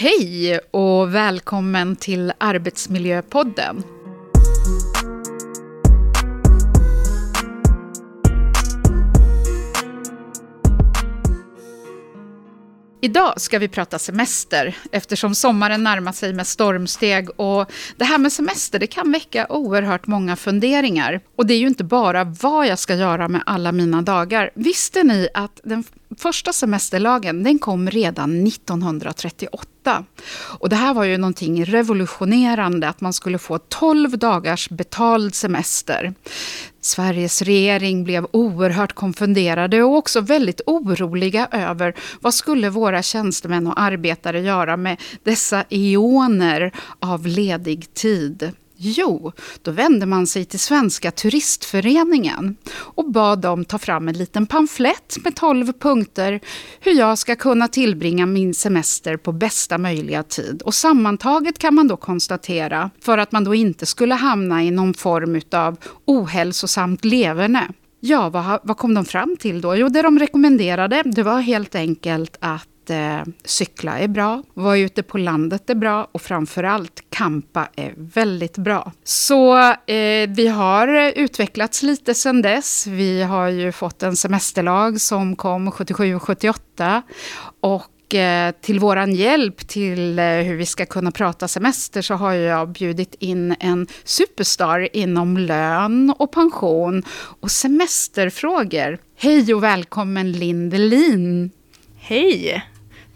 Hej och välkommen till Arbetsmiljöpodden. Idag ska vi prata semester eftersom sommaren närmar sig med stormsteg och det här med semester det kan väcka oerhört många funderingar. Och det är ju inte bara vad jag ska göra med alla mina dagar. Visste ni att den första semesterlagen den kom redan 1938. Och det här var ju någonting revolutionerande, att man skulle få 12 dagars betald semester. Sveriges regering blev oerhört konfunderade och också väldigt oroliga över vad skulle våra tjänstemän och arbetare göra med dessa eoner av ledig tid. Jo, då vände man sig till Svenska turistföreningen och bad dem ta fram en liten pamflett med 12 punkter hur jag ska kunna tillbringa min semester på bästa möjliga tid. Och sammantaget kan man då konstatera, för att man då inte skulle hamna i någon form av ohälsosamt leverne. Ja, vad, vad kom de fram till då? Jo, det de rekommenderade det var helt enkelt att eh, cykla är bra, vara ute på landet är bra och framförallt campa är väldigt bra. Så eh, vi har utvecklats lite sedan dess. Vi har ju fått en semesterlag som kom 77-78 och eh, till våran hjälp till eh, hur vi ska kunna prata semester så har jag bjudit in en superstar inom lön och pension och semesterfrågor. Hej och välkommen Lindelin! Hej!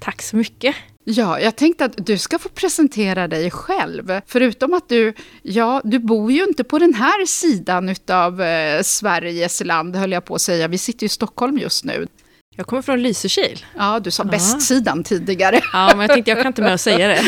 Tack så mycket. Ja, jag tänkte att du ska få presentera dig själv. Förutom att du, ja, du bor ju inte på den här sidan av eh, Sveriges land, höll jag på att säga. Vi sitter ju i Stockholm just nu. Jag kommer från Lysekil. Ja, du sa bästsidan tidigare. Ja, men jag tänkte jag kan inte med att säga det.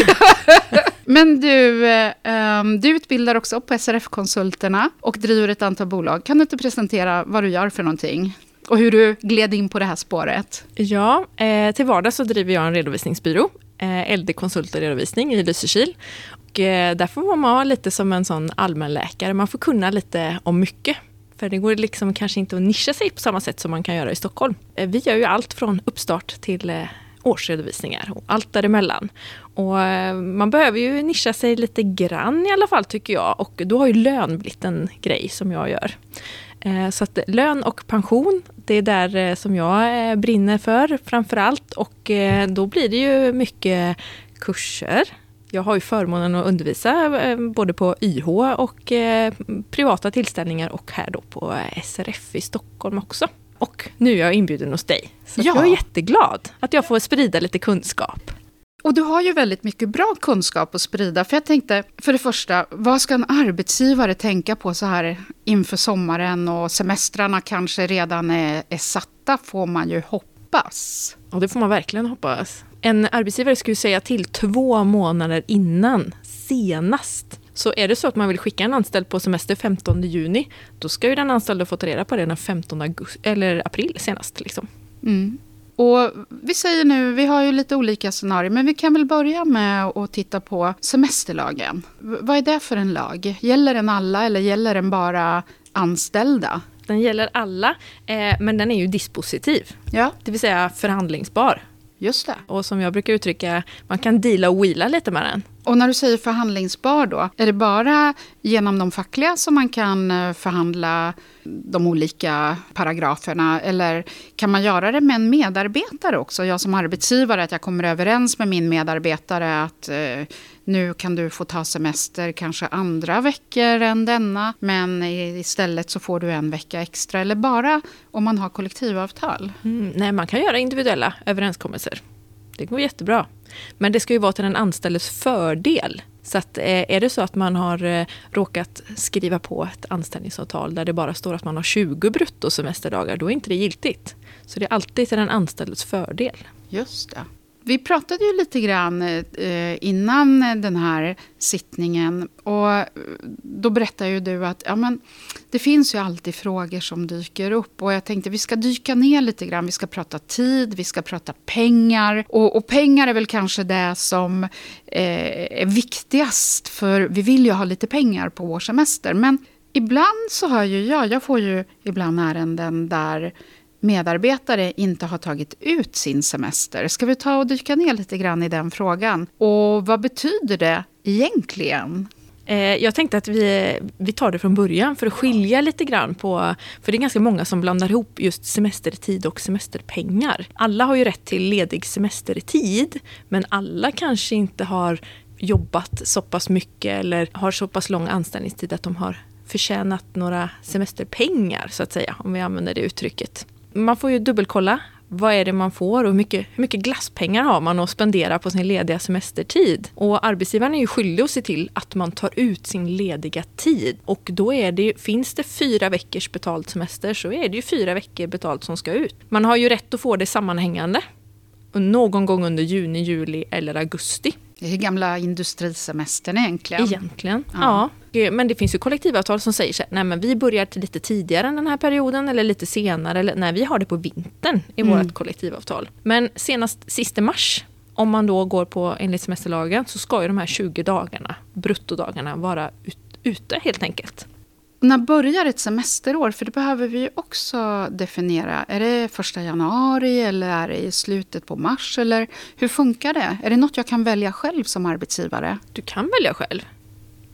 men du, eh, du utbildar också på SRF-konsulterna och driver ett antal bolag. Kan du inte presentera vad du gör för någonting? Och hur du gled in på det här spåret? Ja, eh, till vardags så driver jag en redovisningsbyrå, eh, LD Konsult och redovisning i Lysekil. Och, eh, där får man vara lite som en sån allmänläkare, man får kunna lite om mycket. För det går liksom kanske inte att nischa sig på samma sätt som man kan göra i Stockholm. Eh, vi gör ju allt från uppstart till eh, årsredovisningar och allt däremellan. Och eh, man behöver ju nischa sig lite grann i alla fall tycker jag och då har ju lön blivit en grej som jag gör. Eh, så att lön och pension, det är där eh, som jag eh, brinner för framför allt. Och då blir det ju mycket kurser. Jag har ju förmånen att undervisa både på YH och privata tillställningar och här då på SRF i Stockholm också. Och nu är jag inbjuden hos dig. Så ja. jag är jätteglad att jag får sprida lite kunskap. Och du har ju väldigt mycket bra kunskap att sprida. För jag tänkte, för det första, vad ska en arbetsgivare tänka på så här inför sommaren och semestrarna kanske redan är, är satta, får man ju hoppas. Ja, det får man verkligen hoppas. En arbetsgivare skulle säga till två månader innan, senast. Så är det så att man vill skicka en anställd på semester 15 juni, då ska ju den anställda få ta reda på det den 15 augusti, eller april senast. Liksom. Mm. Och vi säger nu, vi har ju lite olika scenarier, men vi kan väl börja med att titta på semesterlagen. Vad är det för en lag? Gäller den alla eller gäller den bara anställda? Den gäller alla, eh, men den är ju dispositiv. Ja. Det vill säga förhandlingsbar. Just det. Och som jag brukar uttrycka, man kan deala och wheela lite med den. Och när du säger förhandlingsbar då, är det bara genom de fackliga som man kan eh, förhandla de olika paragraferna? Eller kan man göra det med en medarbetare också? Jag som arbetsgivare, att jag kommer överens med min medarbetare att eh, nu kan du få ta semester kanske andra veckor än denna, men istället så får du en vecka extra. Eller bara om man har kollektivavtal? Mm, nej, man kan göra individuella överenskommelser. Det går jättebra. Men det ska ju vara till den anställdes fördel. Så att, eh, är det så att man har eh, råkat skriva på ett anställningsavtal där det bara står att man har 20 bruttosemesterdagar, då är inte det giltigt. Så det är alltid till den anställdes fördel. Just det. Vi pratade ju lite grann eh, innan den här sittningen. Och då berättade ju du att ja, men, det finns ju alltid frågor som dyker upp. Och jag tänkte vi ska dyka ner lite grann. Vi ska prata tid, vi ska prata pengar. Och, och pengar är väl kanske det som eh, är viktigast. För vi vill ju ha lite pengar på vår semester. Men ibland så hör ju jag, jag får ju ibland ärenden där medarbetare inte har tagit ut sin semester. Ska vi ta och dyka ner lite grann i den frågan? Och vad betyder det egentligen? Eh, jag tänkte att vi, vi tar det från början för att skilja lite grann på... För det är ganska många som blandar ihop just semestertid och semesterpengar. Alla har ju rätt till ledig semestertid, men alla kanske inte har jobbat så pass mycket eller har så pass lång anställningstid att de har förtjänat några semesterpengar, så att säga, om vi använder det uttrycket. Man får ju dubbelkolla vad är det man får och hur mycket, hur mycket glasspengar har man att spendera på sin lediga semestertid? Och arbetsgivaren är ju skyldig att se till att man tar ut sin lediga tid. Och då är det, finns det fyra veckors betald semester så är det ju fyra veckor betalt som ska ut. Man har ju rätt att få det sammanhängande någon gång under juni, juli eller augusti. Det är gamla industrisemestern egentligen. Egentligen, ja. ja. Men det finns ju kollektivavtal som säger att nej men vi börjar lite tidigare än den här perioden eller lite senare. Eller nej, vi har det på vintern i mm. vårt kollektivavtal. Men senast sista mars om man då går på enligt semesterlagen så ska ju de här 20 dagarna, bruttodagarna, vara ut, ute helt enkelt. När börjar ett semesterår? För det behöver vi också definiera. Är det första januari eller är det i slutet på mars? Eller hur funkar det? Är det något jag kan välja själv som arbetsgivare? Du kan välja själv.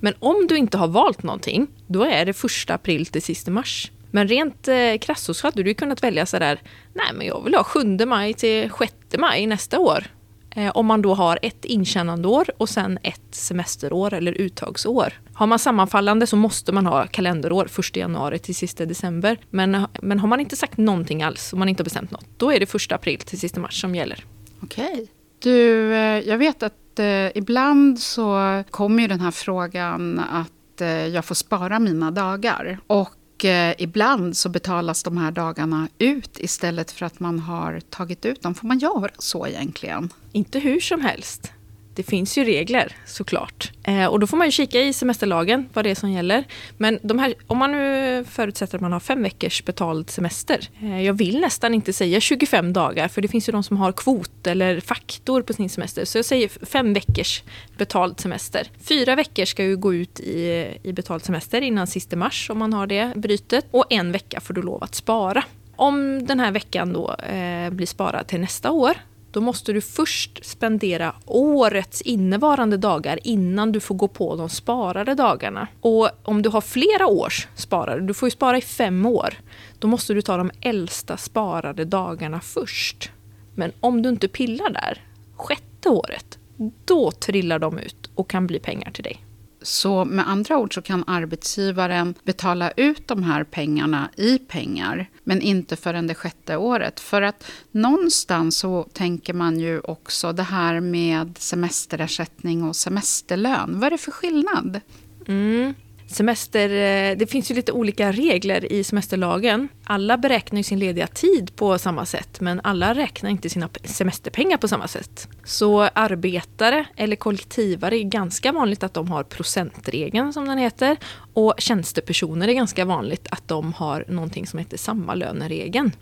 Men om du inte har valt någonting, då är det första april till sista mars. Men rent eh, krasst så hade du kunnat välja sådär, nej men jag vill ha 7 maj till 6 maj nästa år. Eh, om man då har ett intjänandeår och sen ett semesterår eller uttagsår. Har man sammanfallande så måste man ha kalenderår 1 januari till sista december. Men, men har man inte sagt någonting alls, om man inte har bestämt något, då är det 1 april till sista mars som gäller. Okej. Du, eh, jag vet att eh, ibland så kommer ju den här frågan att eh, jag får spara mina dagar. Och eh, ibland så betalas de här dagarna ut istället för att man har tagit ut dem. Får man göra så egentligen? Inte hur som helst. Det finns ju regler såklart. Eh, och då får man ju kika i semesterlagen vad det är som gäller. Men de här, om man nu förutsätter att man har fem veckors betald semester. Eh, jag vill nästan inte säga 25 dagar för det finns ju de som har kvot eller faktor på sin semester. Så jag säger fem veckors betald semester. Fyra veckor ska ju gå ut i, i betald semester innan sista mars om man har det brytet. Och en vecka får du lov att spara. Om den här veckan då eh, blir sparad till nästa år då måste du först spendera årets innevarande dagar innan du får gå på de sparade dagarna. Och om du har flera års sparade, du får ju spara i fem år, då måste du ta de äldsta sparade dagarna först. Men om du inte pillar där, sjätte året, då trillar de ut och kan bli pengar till dig. Så med andra ord så kan arbetsgivaren betala ut de här pengarna i pengar, men inte förrän det sjätte året. För att någonstans så tänker man ju också det här med semesterersättning och semesterlön. Vad är det för skillnad? Mm. Semester, eh, det finns ju lite olika regler i semesterlagen. Alla beräknar ju sin lediga tid på samma sätt men alla räknar inte sina semesterpengar på samma sätt. Så arbetare eller kollektivare är ganska vanligt att de har procentregeln som den heter och tjänstepersoner är ganska vanligt att de har någonting som heter sammalöneregeln.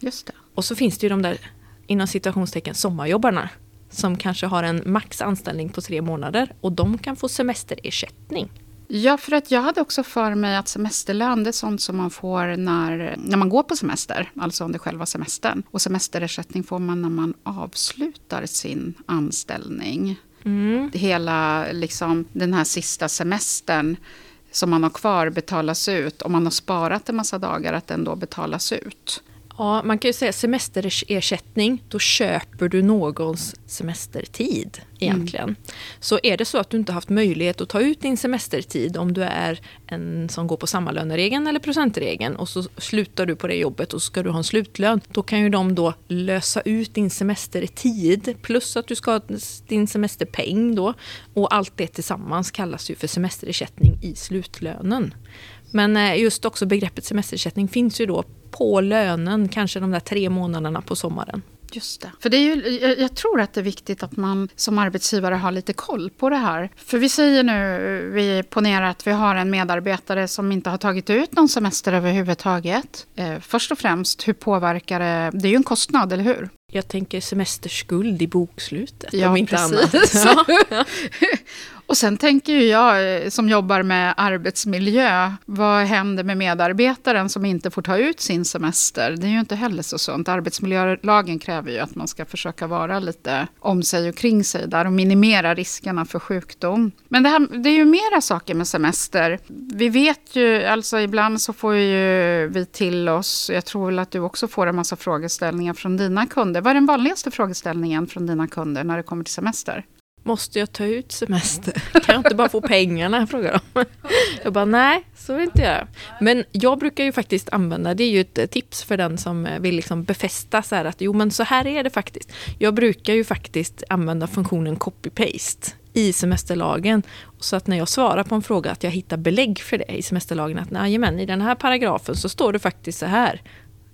Just det. Och så finns det ju de där inom citationstecken sommarjobbarna som kanske har en max anställning på tre månader och de kan få semesterersättning. Ja, för att jag hade också för mig att semesterlön det är sånt som man får när, när man går på semester, alltså under själva semestern. Och semesterersättning får man när man avslutar sin anställning. Mm. Hela liksom, den här sista semestern som man har kvar betalas ut. Om man har sparat en massa dagar, att den då betalas ut. Ja, man kan ju säga semesterersättning, då köper du någons semestertid egentligen. Mm. Så är det så att du inte haft möjlighet att ta ut din semestertid om du är en som går på sammalöneregeln eller procentregeln och så slutar du på det jobbet och så ska du ha en slutlön. Då kan ju de då lösa ut din semestertid plus att du ska ha din semesterpeng då. Och allt det tillsammans kallas ju för semesterersättning i slutlönen. Men eh, just också begreppet semesterersättning finns ju då på lönen, kanske de där tre månaderna på sommaren. Just det. För det är ju, jag, tror att det är viktigt att man som arbetsgivare har lite koll på det här. För vi säger nu, vi ponerar att vi har en medarbetare som inte har tagit ut någon semester överhuvudtaget. Eh, först och främst, hur påverkar det? Det är ju en kostnad, eller hur? Jag tänker semesterskuld i bokslutet. Ja, om inte precis. annat. Ja. Och sen tänker ju jag eh, som jobbar med arbetsmiljö, vad händer med medarbetaren som inte får ta ut sin semester? Det är ju inte heller så sunt. Arbetsmiljölagen kräver ju att man ska försöka vara lite om sig och kring sig där och minimera riskerna för sjukdom. Men det, här, det är ju mera saker med semester. Vi vet ju, alltså ibland så får ju vi till oss, jag tror väl att du också får en massa frågeställningar från dina kunder. Vad är den vanligaste frågeställningen från dina kunder när det kommer till semester? Måste jag ta ut semester? Kan jag inte bara få pengarna? Frågar de. Jag bara, nej, så vill jag inte göra. Men jag brukar ju faktiskt använda, det är ju ett tips för den som vill liksom befästa så här att jo men så här är det faktiskt. Jag brukar ju faktiskt använda funktionen copy-paste i semesterlagen. Så att när jag svarar på en fråga att jag hittar belägg för det i semesterlagen att nej, men i den här paragrafen så står det faktiskt så här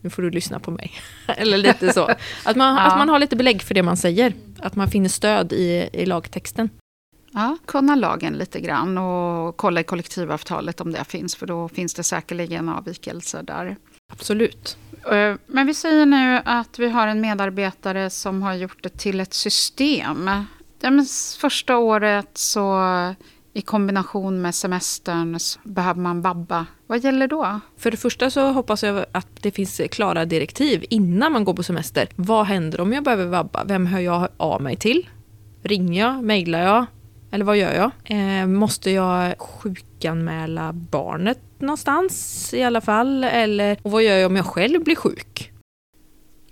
nu får du lyssna på mig. Eller lite så. Att man, ja. att man har lite belägg för det man säger. Att man finner stöd i, i lagtexten. Ja, kunna lagen lite grann och kolla i kollektivavtalet om det finns. För då finns det säkerligen avvikelser där. Absolut. Eh, men vi säger nu att vi har en medarbetare som har gjort det till ett system. Ja, första året så i kombination med semestern behöver man vabba. Vad gäller då? För det första så hoppas jag att det finns klara direktiv innan man går på semester. Vad händer om jag behöver vabba? Vem hör jag av mig till? Ringer jag? Mejlar jag? Eller vad gör jag? Eh, måste jag sjukanmäla barnet någonstans i alla fall? Eller och vad gör jag om jag själv blir sjuk?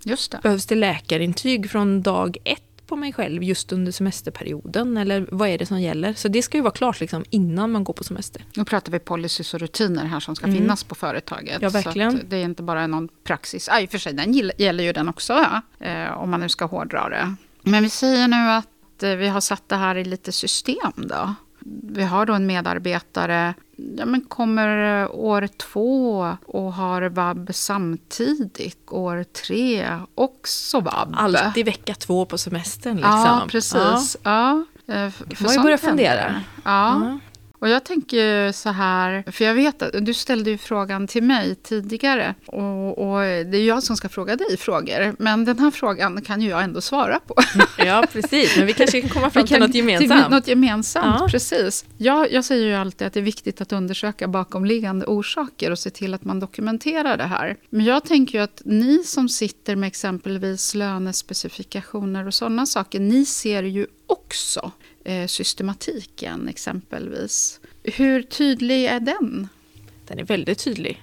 Just det. Behövs det läkarintyg från dag ett på mig själv just under semesterperioden? Eller vad är det som gäller? Så det ska ju vara klart liksom, innan man går på semester. Nu pratar vi policies och rutiner här som ska mm. finnas på företaget. Ja, verkligen. Så det är inte bara någon praxis. Ah, I och för sig, den gäller ju den också, ja, eh, om man nu ska hårdra det. Men vi säger nu att eh, vi har satt det här i lite system då. Vi har då en medarbetare ja, men kommer eh, år två och har vab samtidigt. År tre också vab. Alltid vecka två på semestern. Liksom. Ja, precis. Ja. Ja. Eh, för, för man ju börja fundera. Ja. Mm. Och jag tänker så här, för jag vet att du ställde ju frågan till mig tidigare. Och, och, det är jag som ska fråga dig frågor. Men den här frågan kan ju jag ändå svara på. Ja, precis. Men vi kanske kan komma fram till något gemensamt. Till något gemensamt, ja. precis. Jag, jag säger ju alltid att det är viktigt att undersöka bakomliggande orsaker och se till att man dokumenterar det här. Men jag tänker ju att ni som sitter med exempelvis lönespecifikationer och sådana saker, ni ser ju också Eh, systematiken exempelvis. Hur tydlig är den? Den är väldigt tydlig.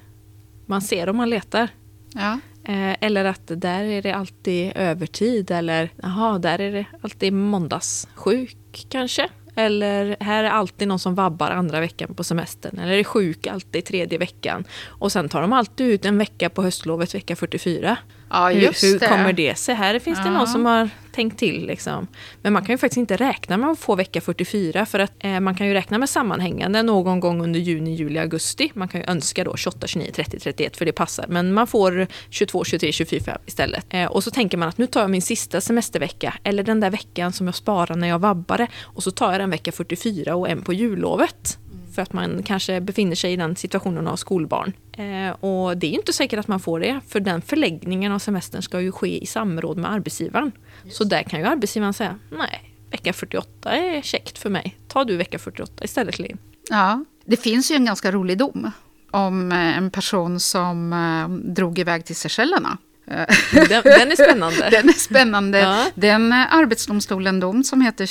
Man ser om man letar. Ja. Eh, eller att där är det alltid övertid eller jaha, där är det alltid måndagssjuk kanske. Eller här är alltid någon som vabbar andra veckan på semestern. Eller är sjuk alltid tredje veckan. Och sen tar de alltid ut en vecka på höstlovet, vecka 44. Ja, just hur, hur det. kommer det sig? Här finns det ja. någon som har tänkt till. Liksom. Men man kan ju faktiskt inte räkna med att få vecka 44 för att eh, man kan ju räkna med sammanhängande någon gång under juni, juli, augusti. Man kan ju önska då 28, 29, 30, 31 för det passar. Men man får 22, 23, 24 istället. Eh, och så tänker man att nu tar jag min sista semestervecka eller den där veckan som jag sparar när jag vabbade och så tar jag den vecka 44 och en på jullovet för att man kanske befinner sig i den situationen av skolbarn. Eh, och det är inte säkert att man får det, för den förläggningen av semestern ska ju ske i samråd med arbetsgivaren. Just. Så där kan ju arbetsgivaren säga, nej, vecka 48 är käckt för mig. Ta du vecka 48 istället Linn. Ja, det finns ju en ganska rolig dom om eh, en person som eh, drog iväg till Seychellerna den, den, är spännande. den är spännande. Ja. Den Arbetsdomstolen dom som heter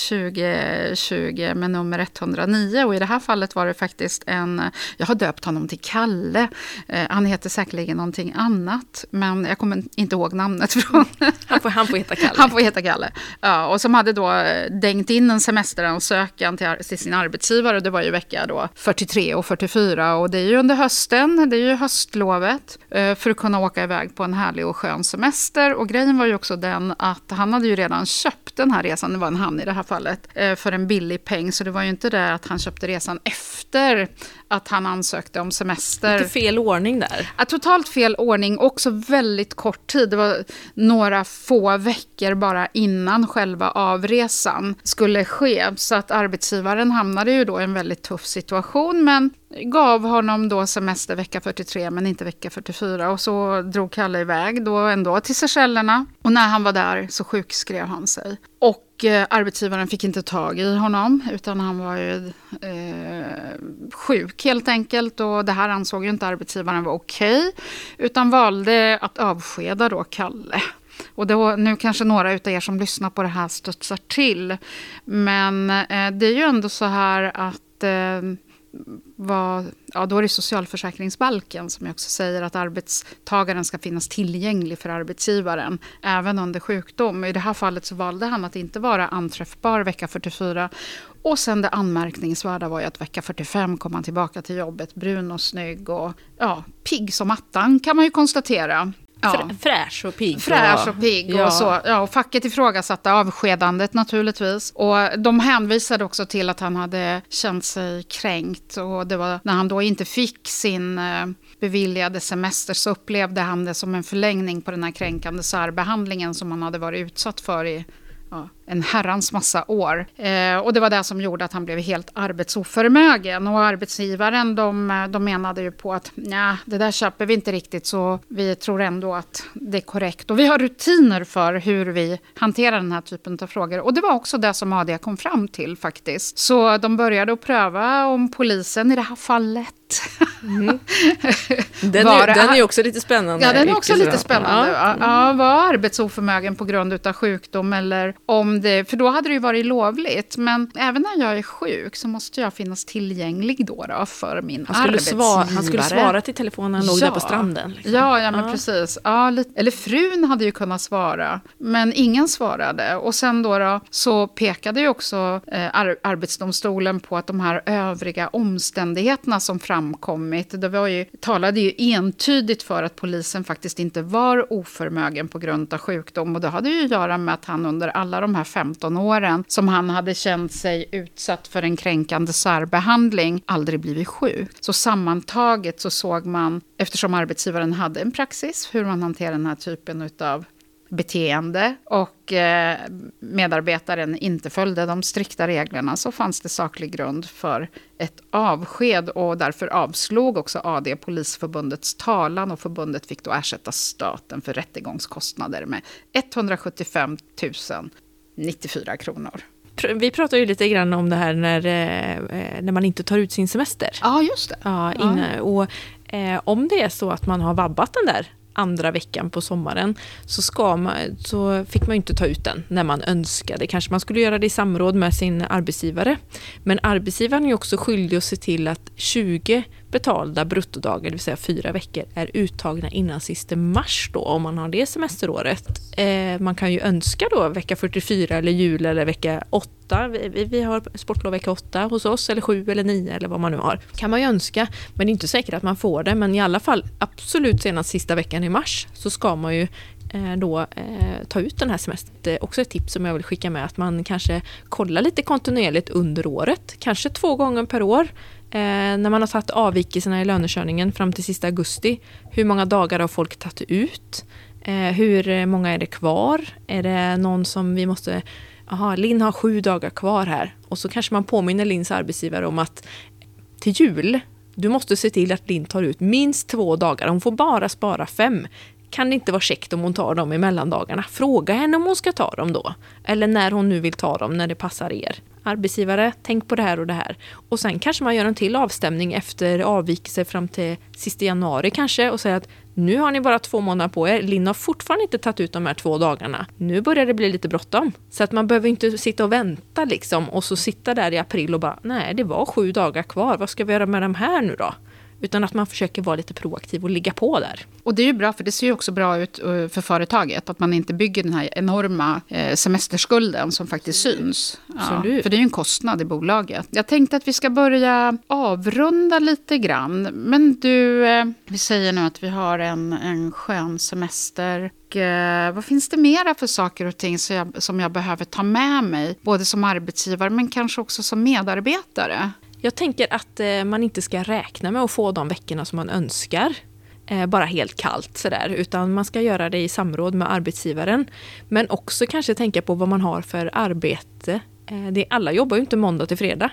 2020 med nummer 109 och i det här fallet var det faktiskt en, jag har döpt honom till Kalle, eh, han heter säkerligen någonting annat men jag kommer inte ihåg namnet från. Han får, han får heta Kalle. Han får heta Kalle. Ja, och som hade då eh, dängt in en semesteransökan till, till sin arbetsgivare, det var ju vecka då 43 och 44 och det är ju under hösten, det är ju höstlovet eh, för att kunna åka iväg på en härlig och skön skön semester. Och grejen var ju också den att han hade ju redan köpt den här resan, det var en han i det här fallet, eh, för en billig peng. Så det var ju inte det att han köpte resan efter att han ansökte om semester. Lite fel ordning där. Ja, totalt fel ordning, också väldigt kort tid. Det var några få veckor bara innan själva avresan skulle ske. Så att arbetsgivaren hamnade ju då i en väldigt tuff situation. Men gav honom då semester vecka 43 men inte vecka 44 och så drog Kalle iväg då ändå till Seychellerna och när han var där så sjukskrev han sig. Och eh, arbetsgivaren fick inte tag i honom utan han var ju eh, sjuk helt enkelt och det här ansåg ju inte arbetsgivaren var okej okay, utan valde att avskeda då Kalle. Och då, nu kanske några av er som lyssnar på det här studsar till. Men eh, det är ju ändå så här att eh, vad, ja, då är det socialförsäkringsbalken som också säger att arbetstagaren ska finnas tillgänglig för arbetsgivaren även under sjukdom. I det här fallet så valde han att inte vara anträffbar vecka 44 och sen det anmärkningsvärda var ju att vecka 45 kom han tillbaka till jobbet brun och snygg och ja, pigg som attan kan man ju konstatera. Ja. Fräsch och pigg. Fräsch och pigg ja. och så. Ja, och facket ifrågasatte avskedandet naturligtvis. Och de hänvisade också till att han hade känt sig kränkt. Och det var när han då inte fick sin eh, beviljade semester så upplevde han det som en förlängning på den här kränkande särbehandlingen som han hade varit utsatt för i ja, en herrans massa år. Eh, och det var det som gjorde att han blev helt arbetsoförmögen. Och arbetsgivaren de, de menade ju på att nej, det där köper vi inte riktigt så vi tror ändå att det är korrekt. Och vi har rutiner för hur vi hanterar den här typen av frågor. Och det var också det som AD kom fram till faktiskt. Så de började att pröva om polisen i det här fallet Mm. Den, var, är, den är också lite spännande. Ja, den är också lite spännande. Ja. Ja, var arbetsoförmögen på grund av sjukdom eller om det, för då hade det ju varit lovligt. Men även när jag är sjuk så måste jag finnas tillgänglig då, då för min han skulle arbetsgivare. Svara, han skulle svara till telefonen när han låg där på stranden. Liksom. Ja, ja, men ja. precis. Ja, lite, eller frun hade ju kunnat svara, men ingen svarade. Och sen då, då så pekade ju också eh, ar Arbetsdomstolen på att de här övriga omständigheterna som framkommit, det var ju, talade ju entydigt för att polisen faktiskt inte var oförmögen på grund av sjukdom. Och det hade ju att göra med att han under alla de här 15 åren som han hade känt sig utsatt för en kränkande särbehandling aldrig blivit sjuk. Så sammantaget så såg man, eftersom arbetsgivaren hade en praxis hur man hanterar den här typen av beteende och eh, medarbetaren inte följde de strikta reglerna så fanns det saklig grund för ett avsked och därför avslog också AD Polisförbundets talan och förbundet fick då ersätta staten för rättegångskostnader med 175 000 94 kronor. Vi pratade ju lite grann om det här när, eh, när man inte tar ut sin semester. Ja, just det. Ja, inne, ja. Och, eh, om det är så att man har vabbat den där andra veckan på sommaren så, ska man, så fick man inte ta ut den när man önskade. Kanske man skulle göra det i samråd med sin arbetsgivare. Men arbetsgivaren är också skyldig att se till att 20 betalda bruttodagar, det vill säga fyra veckor, är uttagna innan sista mars då, om man har det semesteråret. Eh, man kan ju önska då vecka 44 eller jul eller vecka 8. Vi, vi har sportlov vecka 8 hos oss, eller 7 eller 9 eller vad man nu har. kan man ju önska, men det är inte säkert att man får det. Men i alla fall absolut senast sista veckan i mars så ska man ju eh, då eh, ta ut den här semestern. Det är också ett tips som jag vill skicka med att man kanske kollar lite kontinuerligt under året, kanske två gånger per år. Eh, när man har tagit avvikelserna i lönekörningen fram till sista augusti, hur många dagar har folk tagit ut? Eh, hur många är det kvar? Är det någon som vi måste... Jaha, Linn har sju dagar kvar här. Och så kanske man påminner Linns arbetsgivare om att till jul, du måste se till att Linn tar ut minst två dagar. Hon får bara spara fem. Kan det inte vara käckt om hon tar dem i mellandagarna? Fråga henne om hon ska ta dem då. Eller när hon nu vill ta dem, när det passar er arbetsgivare, tänk på det här och det här. Och sen kanske man gör en till avstämning efter avvikelse fram till sista januari kanske och säger att nu har ni bara två månader på er. Linn har fortfarande inte tagit ut de här två dagarna. Nu börjar det bli lite bråttom. Så att man behöver inte sitta och vänta liksom och så sitta där i april och bara nej, det var sju dagar kvar. Vad ska vi göra med de här nu då? Utan att man försöker vara lite proaktiv och ligga på där. Och det är ju bra, för det ser ju också bra ut eh, för företaget. Att man inte bygger den här enorma eh, semesterskulden som faktiskt syns. Ja, för det är ju en kostnad i bolaget. Jag tänkte att vi ska börja avrunda lite grann. Men du, eh, vi säger nu att vi har en, en skön semester. Vad finns det mera för saker och ting som jag, som jag behöver ta med mig? Både som arbetsgivare men kanske också som medarbetare. Jag tänker att eh, man inte ska räkna med att få de veckorna som man önskar. Eh, bara helt kallt sådär, utan man ska göra det i samråd med arbetsgivaren. Men också kanske tänka på vad man har för arbete. Eh, det, alla jobbar ju inte måndag till fredag.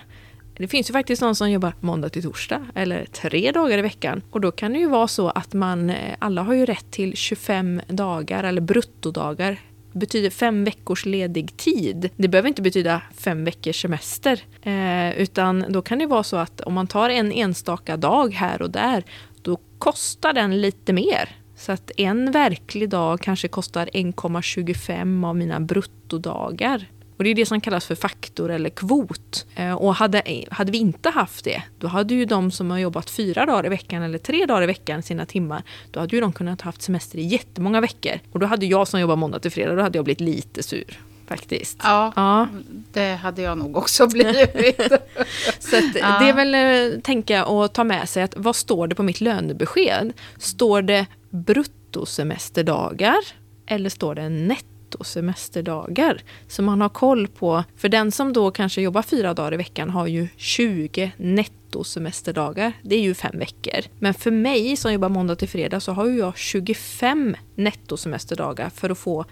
Det finns ju faktiskt någon som jobbar måndag till torsdag eller tre dagar i veckan. Och då kan det ju vara så att man, alla har ju rätt till 25 dagar eller bruttodagar betyder fem veckors ledig tid. Det behöver inte betyda fem veckors semester. Eh, utan då kan det vara så att om man tar en enstaka dag här och där, då kostar den lite mer. Så att en verklig dag kanske kostar 1,25 av mina bruttodagar. Och det är det som kallas för faktor eller kvot. Eh, och hade, hade vi inte haft det, då hade ju de som har jobbat fyra dagar i veckan eller tre dagar i veckan sina timmar, då hade ju de kunnat haft semester i jättemånga veckor. Och då hade jag som jobbar måndag till fredag, då hade jag blivit lite sur. Faktiskt. Ja, ja. det hade jag nog också blivit. så att, ja. det är väl eh, tänka och ta med sig att vad står det på mitt lönebesked? Står det bruttosemesterdagar eller står det netto? Nettosemesterdagar. Så man har koll på, för den som då kanske jobbar fyra dagar i veckan har ju 20 nettosemesterdagar. Det är ju fem veckor. Men för mig som jobbar måndag till fredag så har ju jag 25 nettosemesterdagar för att få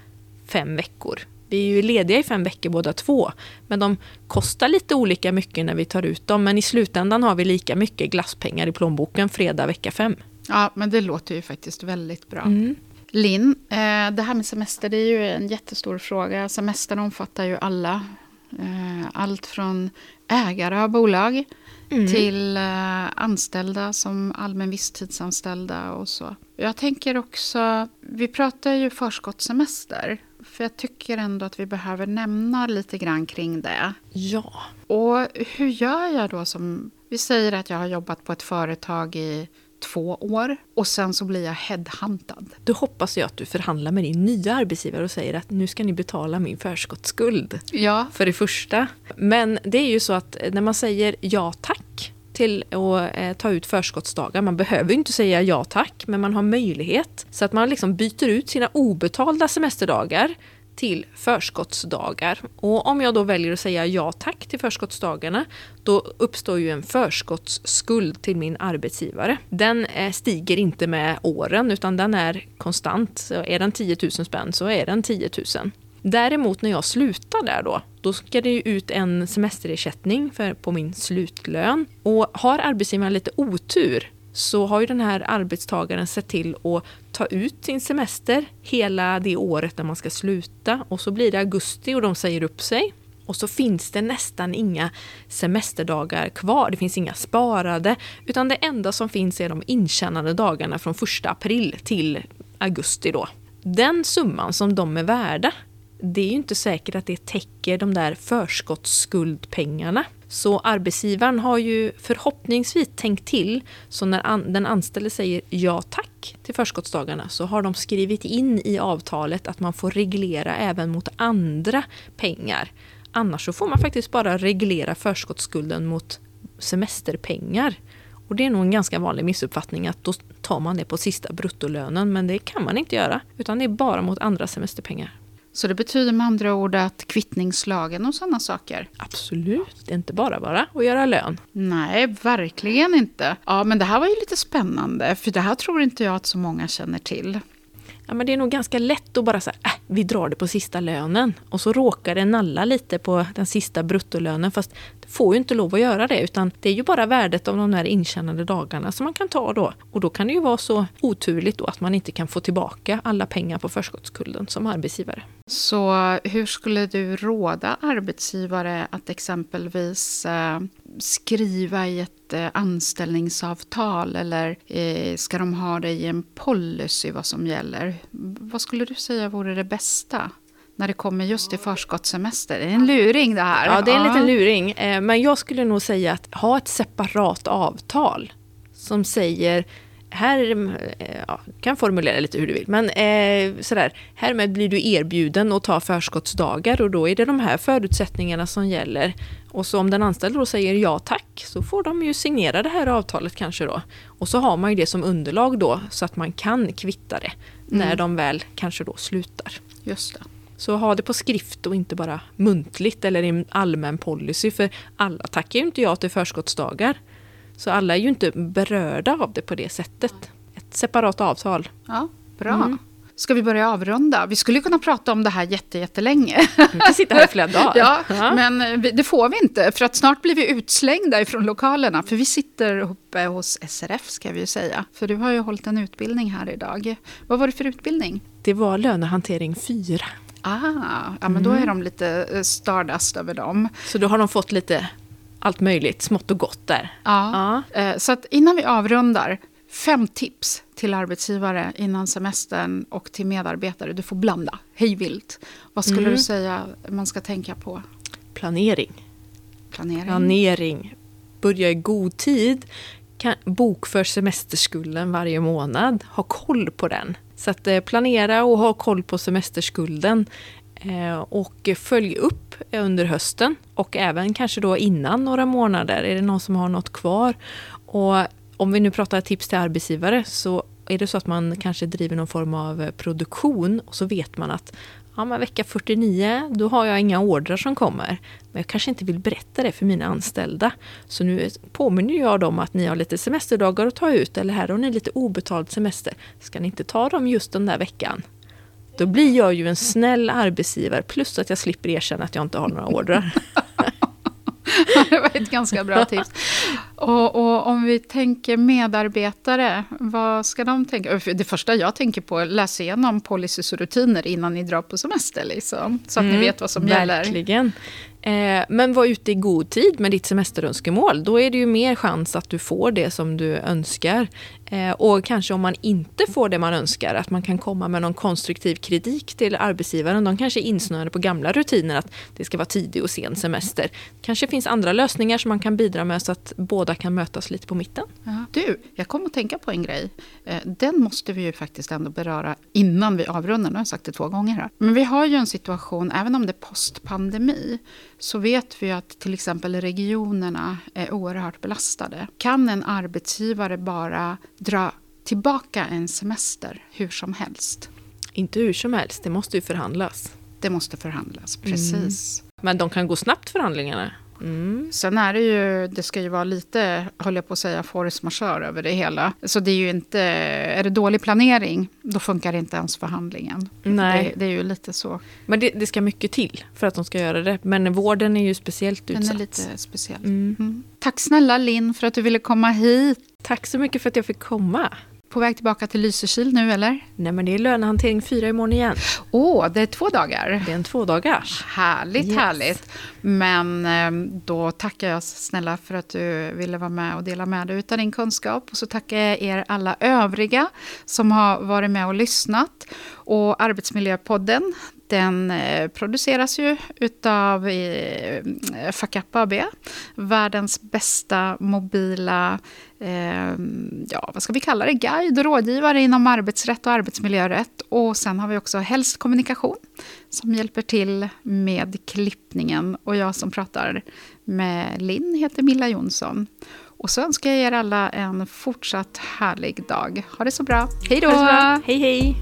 fem veckor. Vi är ju lediga i fem veckor båda två, men de kostar lite olika mycket när vi tar ut dem. Men i slutändan har vi lika mycket glasspengar i plånboken fredag vecka fem. Ja, men det låter ju faktiskt väldigt bra. Mm. Linn, eh, det här med semester det är ju en jättestor fråga. Semestern omfattar ju alla. Eh, allt från ägare av bolag mm. till eh, anställda som allmän visstidsanställda och så. Jag tänker också, vi pratar ju förskottssemester. För jag tycker ändå att vi behöver nämna lite grann kring det. Ja. Och hur gör jag då som... Vi säger att jag har jobbat på ett företag i två år och sen så blir jag headhuntad. Då hoppas jag att du förhandlar med din nya arbetsgivare och säger att nu ska ni betala min förskottsskuld. Ja. För det första. Men det är ju så att när man säger ja tack till att eh, ta ut förskottsdagar. Man behöver inte säga ja tack, men man har möjlighet. Så att man liksom byter ut sina obetalda semesterdagar till förskottsdagar. Och om jag då väljer att säga ja tack till förskottsdagarna, då uppstår ju en förskottsskuld till min arbetsgivare. Den eh, stiger inte med åren, utan den är konstant. Så är den 10 000 spänn så är den 10 000. Däremot när jag slutar där då, då ska det ut en semesterersättning för, på min slutlön. Och har arbetsgivaren lite otur så har ju den här arbetstagaren sett till att ta ut sin semester hela det året när man ska sluta och så blir det augusti och de säger upp sig. Och så finns det nästan inga semesterdagar kvar, det finns inga sparade, utan det enda som finns är de intjänade dagarna från 1 april till augusti då. Den summan som de är värda, det är ju inte säkert att det täcker de där förskottsskuldpengarna. Så arbetsgivaren har ju förhoppningsvis tänkt till, så när an den anställde säger ja tack till förskottsdagarna så har de skrivit in i avtalet att man får reglera även mot andra pengar. Annars så får man faktiskt bara reglera förskottsskulden mot semesterpengar. Och det är nog en ganska vanlig missuppfattning att då tar man det på sista bruttolönen, men det kan man inte göra, utan det är bara mot andra semesterpengar. Så det betyder med andra ord att kvittningslagen och sådana saker? Absolut, det är inte bara bara att göra lön. Nej, verkligen inte. Ja, men det här var ju lite spännande, för det här tror inte jag att så många känner till. Ja, men det är nog ganska lätt att bara säga, äh, vi drar det på sista lönen. Och så råkar det nalla lite på den sista bruttolönen, fast får ju inte lov att göra det, utan det är ju bara värdet av de där intjänade dagarna som man kan ta då. Och då kan det ju vara så oturligt då att man inte kan få tillbaka alla pengar på förskottskulden som arbetsgivare. Så hur skulle du råda arbetsgivare att exempelvis eh, skriva i ett eh, anställningsavtal eller eh, ska de ha det i en policy vad som gäller? Vad skulle du säga vore det bästa? När det kommer just till förskottssemester. Det är en luring det här. Ja, det är en liten luring. Eh, men jag skulle nog säga att ha ett separat avtal som säger här, eh, ja, kan formulera lite hur du vill, men eh, sådär, härmed blir du erbjuden att ta förskottsdagar och då är det de här förutsättningarna som gäller. Och så om den anställde då säger ja tack, så får de ju signera det här avtalet kanske då. Och så har man ju det som underlag då, så att man kan kvitta det mm. när de väl kanske då slutar. Just det. Så ha det på skrift och inte bara muntligt eller i en allmän policy, för alla tackar ju inte ja till förskottsdagar. Så alla är ju inte berörda av det på det sättet. Ett separat avtal. Ja, bra. Mm. ska vi börja avrunda? Vi skulle kunna prata om det här jätte, jättelänge. Vi kan sitta här i flera dagar. Ja, ja. men eh, det får vi inte, för att snart blir vi utslängda ifrån lokalerna. För vi sitter uppe hos SRF, ska vi ju säga. För du har ju hållit en utbildning här idag. Vad var det för utbildning? Det var lönehantering 4. Ah, ja, men då är de lite eh, stardust över dem. Så då har de fått lite allt möjligt, smått och gott där. Ja. ja. Så att innan vi avrundar, fem tips till arbetsgivare innan semestern och till medarbetare. Du får blanda, hej vilt. Vad skulle mm. du säga man ska tänka på? Planering. Planering. Planering. Börja i god tid. Bokför semesterskulden varje månad. Ha koll på den. Så att eh, planera och ha koll på semesterskulden. Eh, och följ upp under hösten och även kanske då innan några månader. Är det någon som har något kvar? Och om vi nu pratar tips till arbetsgivare så är det så att man kanske driver någon form av eh, produktion och så vet man att ja, men vecka 49, då har jag inga ordrar som kommer. Men jag kanske inte vill berätta det för mina anställda. Så nu påminner jag dem att ni har lite semesterdagar att ta ut eller här har ni lite obetald semester. Ska ni inte ta dem just den där veckan? Då blir jag ju en snäll arbetsgivare plus att jag slipper erkänna att jag inte har några ordrar. det var ett ganska bra tips. Och, och, om vi tänker medarbetare, vad ska de tänka? Det första jag tänker på är att läsa igenom policys och rutiner innan ni drar på semester. Liksom, så att mm, ni vet vad som verkligen. gäller. Verkligen. Eh, men var ute i god tid med ditt semesterönskemål. Då är det ju mer chans att du får det som du önskar. Eh, och kanske om man inte får det man önskar, att man kan komma med någon konstruktiv kritik till arbetsgivaren. De kanske är insnöade på gamla rutiner, att det ska vara tidig och sen semester. kanske finns andra lösningar som man kan bidra med så att båda kan mötas lite på mitten. Ja. Du, jag kom att tänka på en grej. Eh, den måste vi ju faktiskt ändå beröra innan vi avrundar. Nu har jag sagt det två gånger här. Men vi har ju en situation, även om det är postpandemi, så vet vi att till exempel regionerna är oerhört belastade. Kan en arbetsgivare bara dra tillbaka en semester hur som helst? Inte hur som helst, det måste ju förhandlas. Det måste förhandlas, precis. Mm. Men de kan gå snabbt förhandlingarna? Mm. Sen är det ju, det ska ju vara lite, höll jag på att säga, force majeure över det hela. Så det är ju inte, är det dålig planering, då funkar inte ens förhandlingen. Nej. Det, det är ju lite så. Men det, det, ska mycket till för att de ska göra det. Men vården är ju speciellt utsatt. Den är lite speciell. Mm. Mm. Tack snälla Linn för att du ville komma hit. Tack så mycket för att jag fick komma. På väg tillbaka till Lysekil nu eller? Nej men det är lönehantering fyra imorgon igen. Åh, oh, det är två dagar. Det är en tvådagars. Härligt, yes. härligt. Men ehm, då tackar jag snälla för att du ville vara med och dela med dig av din kunskap. Och så tackar jag er alla övriga som har varit med och lyssnat. Och Arbetsmiljöpodden, den eh, produceras ju utav eh, Facap AB, världens bästa mobila, eh, ja vad ska vi kalla det, guide och rådgivare inom arbetsrätt och arbetsmiljörätt. Och sen har vi också Helst Kommunikation som hjälper till med klippningen. Och jag som pratar med Linn heter Milla Jonsson. Och så önskar jag er alla en fortsatt härlig dag. Ha det så bra. Hej då! Hej hej!